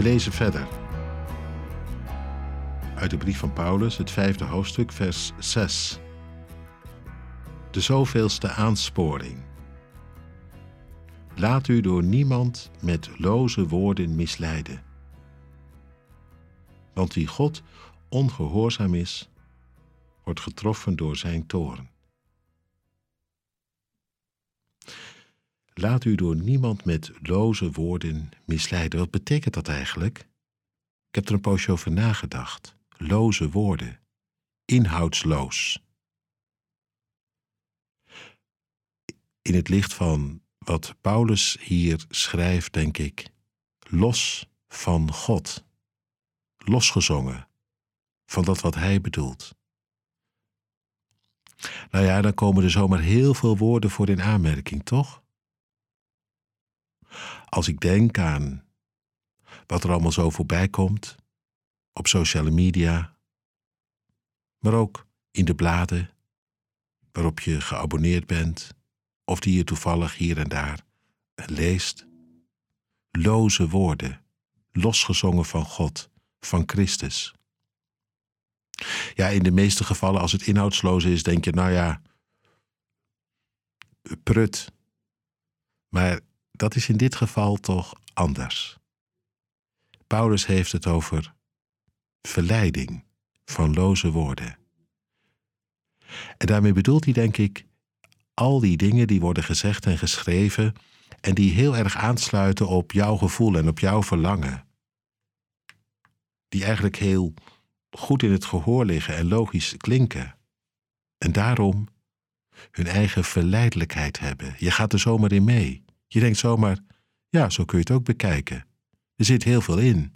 We lezen verder. Uit de brief van Paulus, het vijfde hoofdstuk, vers 6. De zoveelste aansporing. Laat u door niemand met loze woorden misleiden. Want wie God ongehoorzaam is, wordt getroffen door zijn toorn. Laat u door niemand met loze woorden misleiden. Wat betekent dat eigenlijk? Ik heb er een poosje over nagedacht. Loze woorden, inhoudsloos. In het licht van wat Paulus hier schrijft, denk ik, los van God, losgezongen van dat wat hij bedoelt. Nou ja, dan komen er zomaar heel veel woorden voor in aanmerking, toch? Als ik denk aan wat er allemaal zo voorbij komt op sociale media, maar ook in de bladen waarop je geabonneerd bent of die je toevallig hier en daar leest. Loze woorden, losgezongen van God, van Christus. Ja, in de meeste gevallen, als het inhoudsloos is, denk je, nou ja, prut. Maar dat is in dit geval toch anders. Paulus heeft het over verleiding van loze woorden. En daarmee bedoelt hij, denk ik, al die dingen die worden gezegd en geschreven en die heel erg aansluiten op jouw gevoel en op jouw verlangen. Die eigenlijk heel goed in het gehoor liggen en logisch klinken. En daarom hun eigen verleidelijkheid hebben. Je gaat er zomaar in mee. Je denkt zomaar, ja, zo kun je het ook bekijken. Er zit heel veel in.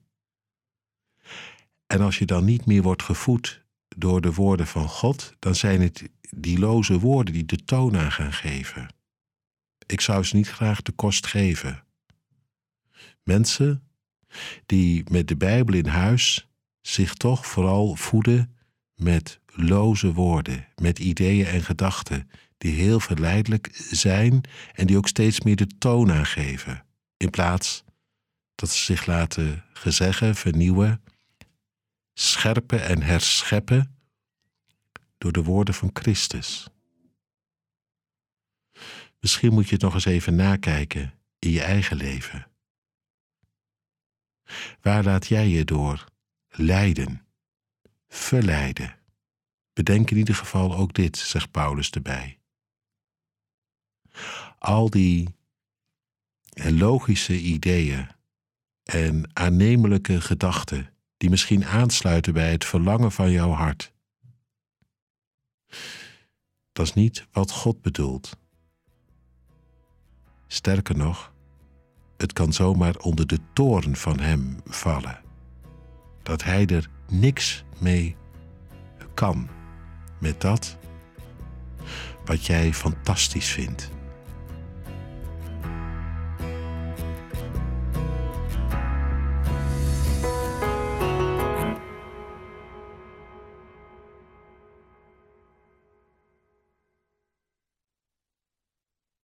En als je dan niet meer wordt gevoed door de woorden van God, dan zijn het die loze woorden die de toon aan gaan geven. Ik zou ze niet graag de kost geven. Mensen die met de Bijbel in huis zich toch vooral voeden met loze woorden, met ideeën en gedachten die heel verleidelijk zijn en die ook steeds meer de toon aangeven, in plaats dat ze zich laten gezeggen, vernieuwen, scherpen en herscheppen door de woorden van Christus. Misschien moet je het nog eens even nakijken in je eigen leven. Waar laat jij je door leiden, verleiden? Bedenk in ieder geval ook dit, zegt Paulus erbij al die logische ideeën en aannemelijke gedachten die misschien aansluiten bij het verlangen van jouw hart. Dat is niet wat God bedoelt. Sterker nog, het kan zomaar onder de toorn van Hem vallen. Dat Hij er niks mee kan met dat wat jij fantastisch vindt.